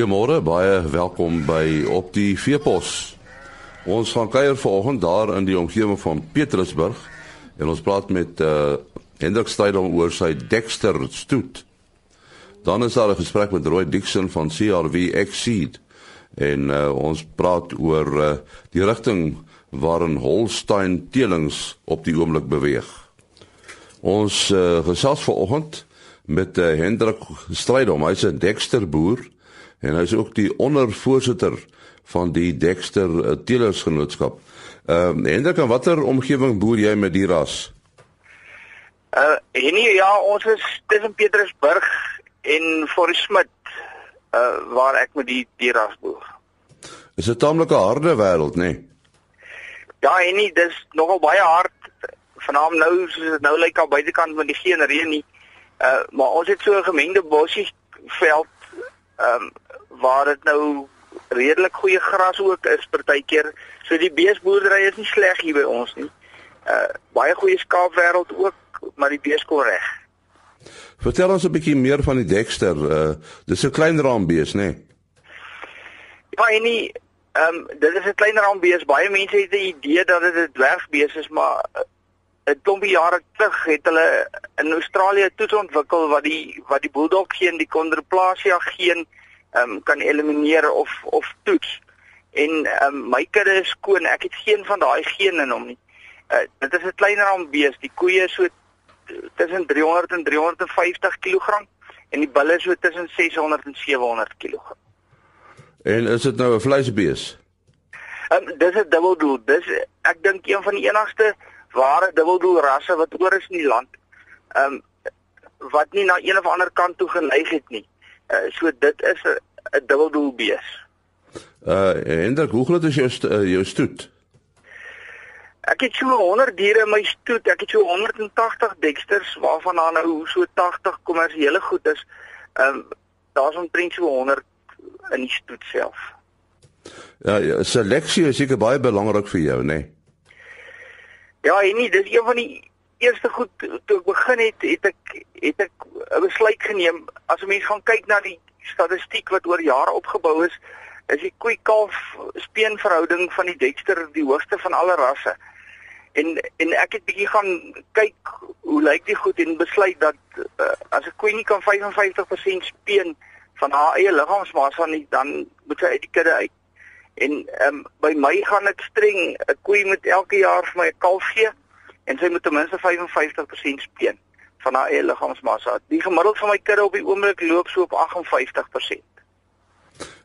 Goeiemôre, baie welkom by op die Veepos. Ons gaan kuier vanoggend daar in die omgewing van Petrusburg en ons praat met uh Hendrik Strydom oor sy Dexter stoet. Dan is daar 'n gesprek met Roy Dixon van CRV Exceed en uh, ons praat oor uh, die rigting waarin Holstein teelings op die oomblik beweeg. Ons uh, gesels vanoggend met uh, Hendrik Strydom, hy's 'n Dexter boer en hy's ook die ondervoorsitter van die Dexter uh, Teelersgenootskap. Ehm uh, Hendrik, in watter omgewing boer jy met die ras? Uh en nie, ja, ons is tussen Petrusburg en Forest Smith uh waar ek met die die ras boer. Is 'n tamelike harde wêreld, nê? Nee? Ja, en nie, dis nogal baie hard. Vanaand nou soos dit nou lyk aan buitekant met die geen reën nie. Uh maar ons het so 'n gemengde bosie veld ehm um, waar dit nou redelik goeie gras ook is partykeer. So die beesboerdery is nie sleg hier by ons nie. Uh baie goeie skaapwêreld ook, maar die bees kom reg. Vertel ons 'n bietjie meer van die Dexter. Uh dis 'n klein raambees, né? Nee? Ja, en nie ehm um, dit is 'n klein raambees. Baie mense het 'n idee dat dit 'n dwergbees is, maar 'n klompie jare terug het hulle in Australië toets ontwikkel wat die wat die bulldog geen die chondroplasia geen ehm um, kan elimineer of of toets. En ehm um, my kudde is skoon. Ek het geen van daai geen in hom nie. Uh, dit is 'n kleiner raambees. Die koeie is so tussen 300 en 350 kg en die bulle so tussen 600 en 700 kg. En is dit nou 'n vleisbees? Ehm um, dis 'n dubbeldoel. Dis ek dink een van die enigste ware dubbeldoel rasse wat oor is in die land. Ehm um, wat nie na een of ander kant toe geneig het nie. Uh, so dit is 'n dubbeldoel bees. Uh Hendrik, hoe groot is jou st uh, jou stoet? Ek het so 100 diere in my stoet. Ek het so 180 dexters waarvan daar nou so 80 kommersiële goed is. Ehm um, daar's omtrent so 100 in die stoet self. Ja, ja seleksie is seker baie belangrik vir jou, né? Nee? Ja, en nie, dis een van die eerste goed toe ek begin het, het ek het ek 'n besluit geneem as 'n mens gaan kyk na die statistiek wat oor jare opgebou is, is die koei kalf speen verhouding van die Dexter die hoogste van alle rasse. En en ek het bietjie gaan kyk hoe lyk die goed en besluit dat uh, as 'n koei nie kan 55% speen van haar eie liggaamsmassa nie, dan moet sy uit die kudde uit. En ehm um, by my gaan ek streng 'n koei moet elke jaar vir my 'n kalf gee en sy moet ten minste 55% speen van haar eie liggaamsmassa. Die gemiddeld van my kudde op die oomblik loop so op 58%.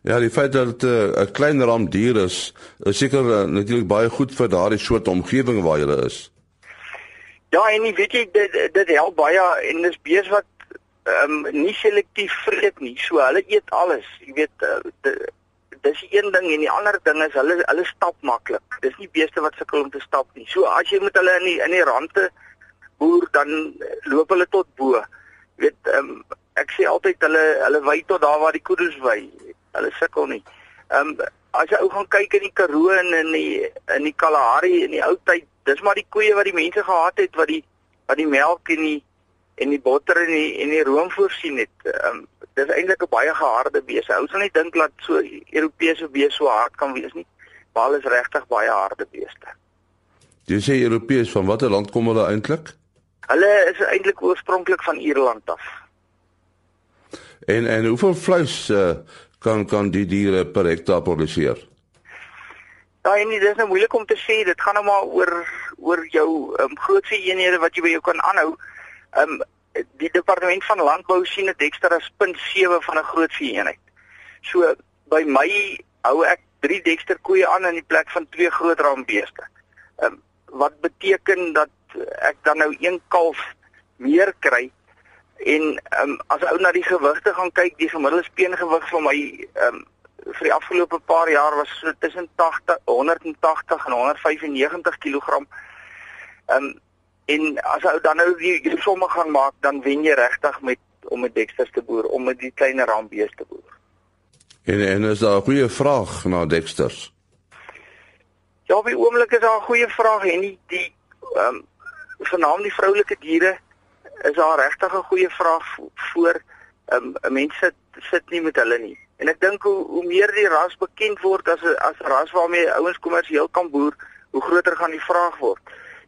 Ja, die feit dat eh, 'n uh, klein ram dier is, is seker uh, natuurlik baie goed vir daardie soort omgewing waar jy is. Ja, en jy weet jy dit dit help baie en dis bees wat ehm um, nie selektief vreet nie. So hulle eet alles. Jy weet uh, dis een ding en die ander ding is hulle hulle stap maklik. Dis nie beeste wat sukkel om te stap nie. So as jy met hulle in die in die rande boer dan loop hulle tot bo. Weet ehm um, ek sê altyd hulle hulle wy tot daar waar die koedes wy. Hulle sukkel nie. Ehm um, as jy ou gaan kyk in die Karoo en in die in die Kalahari in die ou tyd, dis maar die koeie wat die mense gehad het wat die wat die melk en die en die botter en die en die room voorsien het. Ehm um, dis eintlik 'n baie geharde beeste. Ou sal nie dink dat so Europese beeste so hard kan wees nie. Maar hulle is regtig baie harde beeste. Jy sê Europees van watter land kom hulle eintlik? Hulle is eintlik oorspronklik van Ierland af. En en hoeveel vleis uh, kan kan die diere per hektaar produseer? Ja, en dit is nou moeilik om te sê. Dit gaan nou maar oor oor jou um, grootste eenhede wat jy by jou kan aanhou. Ehm um, die departement van landbou sien dit ekstra as 0.7 van 'n groot vee eenheid. So by my hou ek 3 Dexter koeie aan in die plek van 2 groot raambeeste. Ehm um, wat beteken dat ek dan nou een kalf meer kry en ehm um, as ou na die gewigte gaan kyk, die gemiddelde speengewig van my ehm um, vir die afgelope paar jaar was so tussen 80 180 en 195 kg. Ehm um, En as ou dan nou die, die somme gaan maak, dan wen jy regtig met om met Dexter te boer, om met die kleiner raambees te boer. En en is daar 'n goeie vraag na Dexters? Ja, op die oomblik is daar 'n goeie vraag en die die ehm um, vernaam die vroulike diere is daar regtig 'n goeie vraag voor ehm um, mense sit, nie met hulle nie. En ek dink hoe hoe meer die ras bekend word as 'n as ras waarmee ouens kommersieel kan boer, hoe groter gaan die vraag word.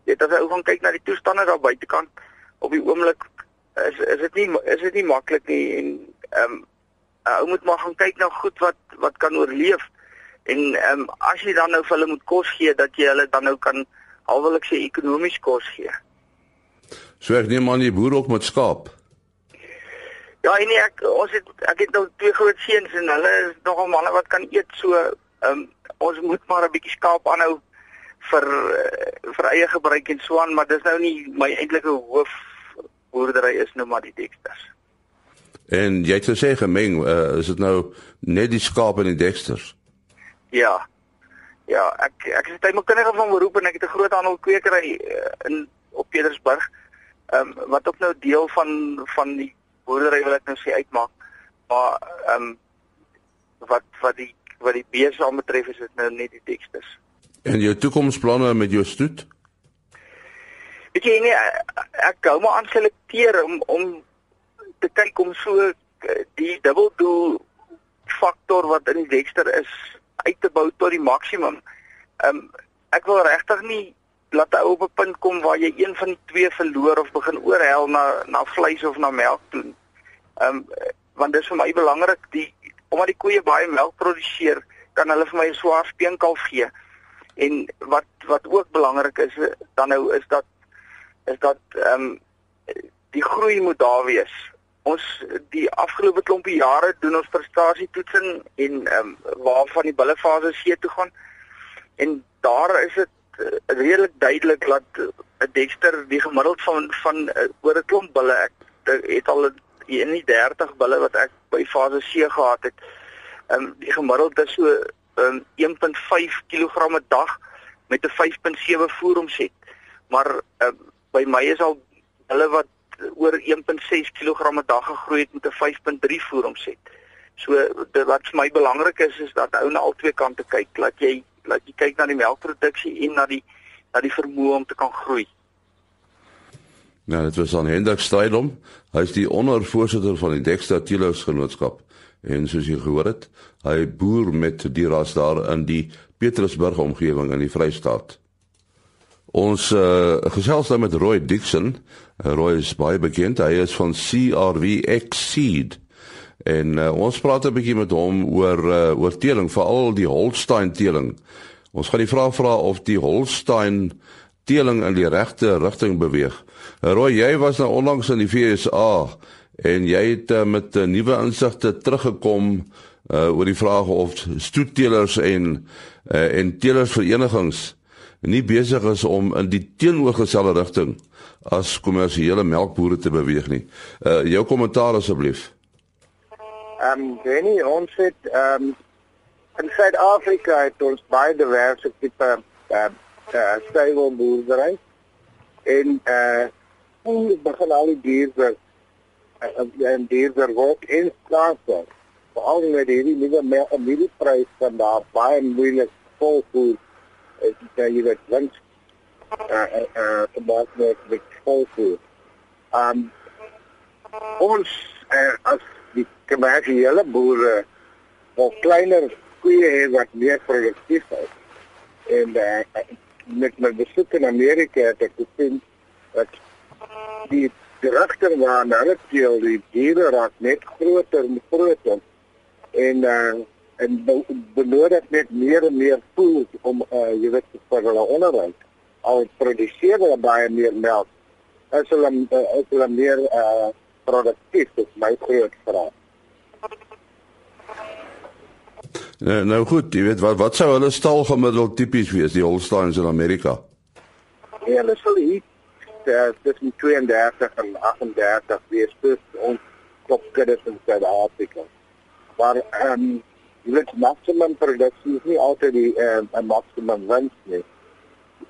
Weet as jy ou gaan kyk na die toestande daar buitekant op die oomblik is is dit nie is dit nie maklik nie en ehm um, ou moet maar gaan kyk na goed wat wat kan oorleef. En ehm um, as jy dan nou vir hulle moet kos gee dat jy hulle dan nou kan alwelik sê ekonomies kos gee. So ek neem aan die boer ook met skaap. Ja, en nee, ek ons het ek het nou twee groot seuns en hulle is nogal manne wat kan eet so ehm um, ons moet maar 'n bietjie skaap aanhou vir uh, vir eie gebruik en so aan, maar dis nou nie my eintlike hoof boerdery is nou maar die Dexters. En jy het gesê gemeng, uh, is dit nou net die skaap en die Dexters? Ja. Ja, ek ek is tuinmaakkundige van beroep en ek het 'n groot handel kwekery uh, in op Pietersburg. Ehm um, wat ook nou deel van van die boerdery wil ek nou sê uitmaak. Maar ehm um, wat wat die wat die beeste aanbetref is dit nou net die Dexters. En jou toekomsplanne met jou stoet? Weet jy nie ek gou maar aan selekteer om om te kyk om so eh, die dubbeldoel faktor wat in die Dexter is uit te bou tot die maksimum. Ehm um, ek wil regtig nie laat hy op 'n punt kom waar jy een van die twee verloor of begin oorhel na na vleis of na melk toe. Ehm um, want dit is vir my belangrik die omdat die koeie baie melk produseer, kan hulle vir my 'n swaar speenkalf gee. En wat wat ook belangrik is dan nou is dat is dat ehm um, die groei moet daar wees. Ons die afgelope klompie jare doen ons prestasietoetsing en ehm um, waarvan die bullefase C toe gaan. En daar is dit uh, redelik duidelik dat 'n uh, Dexter die gemiddeld van van uh, oor 'n klomp bulle ek het al in die 30 bulle wat ek by fase C gehad het. Ehm um, die gemiddeld is so um, 1.5 kg 'n dag met 'n 5.7 voeromset. Maar uh, by my is al hulle wat oor 1.6 kg 'n dag gegroei het met 'n 5.3 voer omset. So dit wat vir my belangrik is is dat ou na al twee kante kyk. Laat jy laat jy kyk na die melkproduksie en na die na die vermoë om te kan groei. Nou, dit was aan Hendrik Strydom. Hy is die ondervoorsitter van die Dexter Teelers Genootskap. En soos jy gehoor het, hy boer met die ras daar in die Petrusburg omgewing in die Vrystaat. Ons uh, gesels nou met Roy Dixon. Uh, Roy is baie bekend. Hy is van CRVX Seed. En uh, ons praat 'n bietjie met hom oor uh, oor teeling, veral die Holstein teeling. Ons gaan die vraag vra of die Holstein teeling in die regte rigting beweeg. Roy, jy was nou onlangs in die FSA en jy het uh, met uh, nuwe insigte teruggekom uh, oor die vraag of stoetteelers en uh, en teelersverenigings nie besig is om in die teenoorgestelde rigting as kommersiële melkbooie te beweeg nie. Uh jou kommentaar asseblief. Ehm um, Jenny, ons het ehm um, in Suid-Afrika het ons baie diverse tipe uh, uh stable boerdery en uh ons begin al die diere en diere word in skaars. Veral met hierdie nuwe melkprys van daar baie moeilik volvoer is dat jy dit wins uh uh te maak met met volvoer. Um ons uh, as die kommersiële boere of kleiner koeie het wat meer produktief is. En uh, met my besoek in Amerika het ek gesien dat die direkteur waar hulle teel die diere raak net groter en groter en uh en benodig net meer en meer voer om uh jy weet vir hulle onderwys al produseer hulle baie meer melk as hulle uh, as hulle meer uh produktief is my groot vraag Nou, nou goed, jy weet wat wat sou hulle stal gemiddeld tipies wees die Holsteins in Amerika? Ja, hulle sal hier tussen 32 en 38 wees dus ons kopkuddes in Suid-Afrika. Maar ehm um, weet maksimum produksie is nie altyd die uh, maksimum wins nie.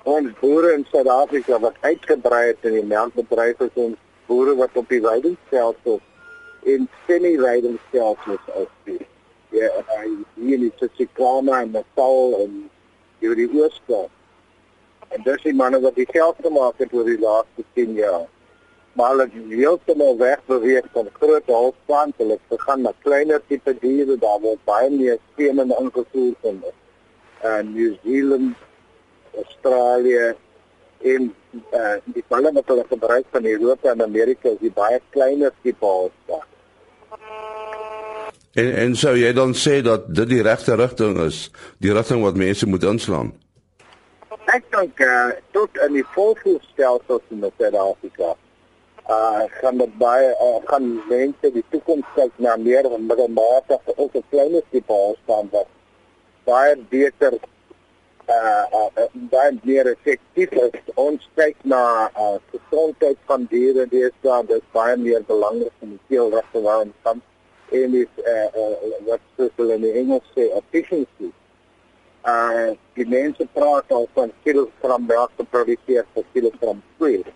Ons boere in Suid-Afrika wat uitgebrei het in die melkbedryf is ons boere wat op die weidingstelsel in semi-weidingstelsels is. Ja, hy hier in Tsitsikamma en Natal en hier die Ooskaap. En dis die manne wat die geld gemaak het oor die laaste 10 jaar. maar hulle het heeltemal wegbeweeg van groot halsband, hulle het gegaan na kleiner tipe diere, daar word baie meer skemen ingevoer van uh, New Zealand, Australië en uh, die balle wat hulle gebruik van Europa en Amerika is die baie kleiner tipe halsband. En en sou jy dan sê dat dit die regte rigting is, die rigting wat mense moet inslaan? Ek dink uh, tot in die volksstelsel in Suid-Afrika uh gaan dit baie uh, gaan mense die toekoms kyk na meer middelmatige of 'n kleiner tipe halsband wat baie beter uh, uh baie meer effektief is. Ons kyk na uh gesondheid van diere, dis daar dis baie meer belangrik om die keelregte waarom kom en is uh, uh wat spesiaal in Engels sê efficiency. Uh die mense praat al van kilogram melk te produseer vir kilogram vlees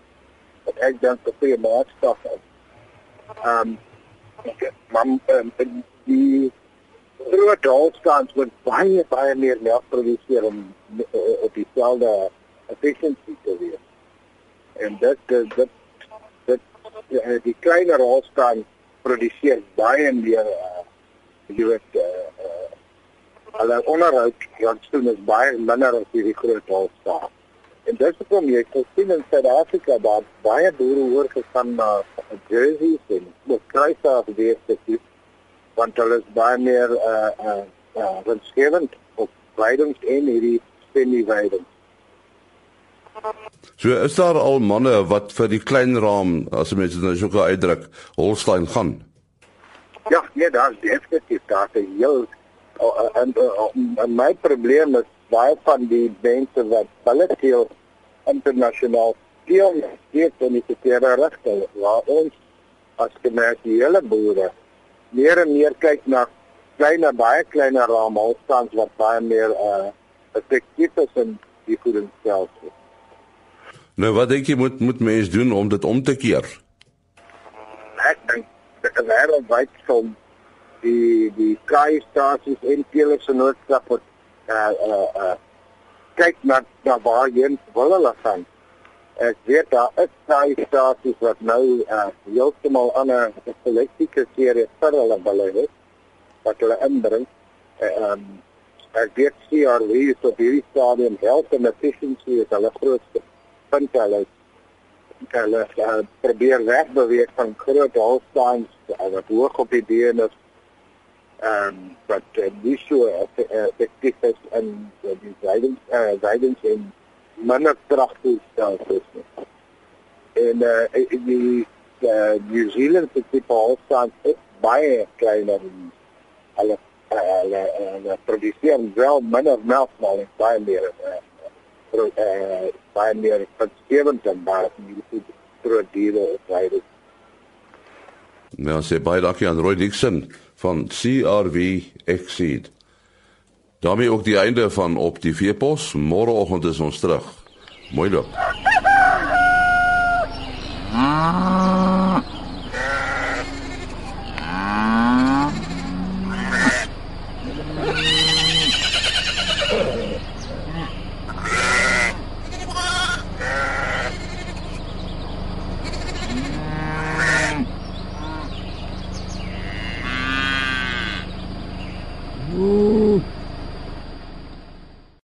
wat ek dink 'n goeie maatstaf is. Ehm man um, die groot holstans word baie baie meer melk produseer om uh, op dieselfde efficiency te wees. En dit dit dit, uh, die kleiner holstans produseer baie meer uh, weet uh, uh, hulle onderhoud wat doen is baie minder as die groot holstans. En dis hoekom jy sien in Suid-Afrika daar baie boere hoor gegaan na Jersey en ook kruise af die eerste want hulle is baie meer uh uh, uh winsgewend op weidings en hierdie semi weidings. So is daar al manne wat vir die klein raam as mense nou so kan uitdruk, Holstein gaan. Ja, nee, daar is definitief daar 'n heel en my probleem is baie van die mense wat hulle teel internasionaal teel steeds in die verkeerde rigting waar ons as kommersiële boere meer en meer kyk na kleiner baie kleiner raamhalstans wat baie meer uh, effektief is in die voedingsstelsel. Nou wat dink jy moet moet mense doen om dit om te keer? Ek dink dat die wêreldwyd van die die kraaienstasies en teelersgenootskap wat uh uh uh kyk na na waar jy wil hulle gaan. Ek weet daar is kraaienstasies wat nou uh heeltemal ander selektiese serie vir hulle wil hê wat hulle inbring. Ehm um, ek weet CRV is op hierdie stadium health and efficiency is hulle grootste punt hulle hulle uh, probeer wegbeweeg van groot holsteins uh, wat hoog op die is um, wat uh, nie so effektief is in uh, die guidance uh, guidance en minder kragtig stelsels nie. En uh, die uh, New Zealand se tipe holstein is baie kleiner en hulle hulle hulle produseer wel minder melk maar baie meer uh, uh, baie meer verskillend dan baie groot diere op ryde. Nou sê baie dankie aan Roy Dixon van CRV Exceed. daarmee ook die einde van op die veepos. Môreoggend is ons terug. Mooi loop.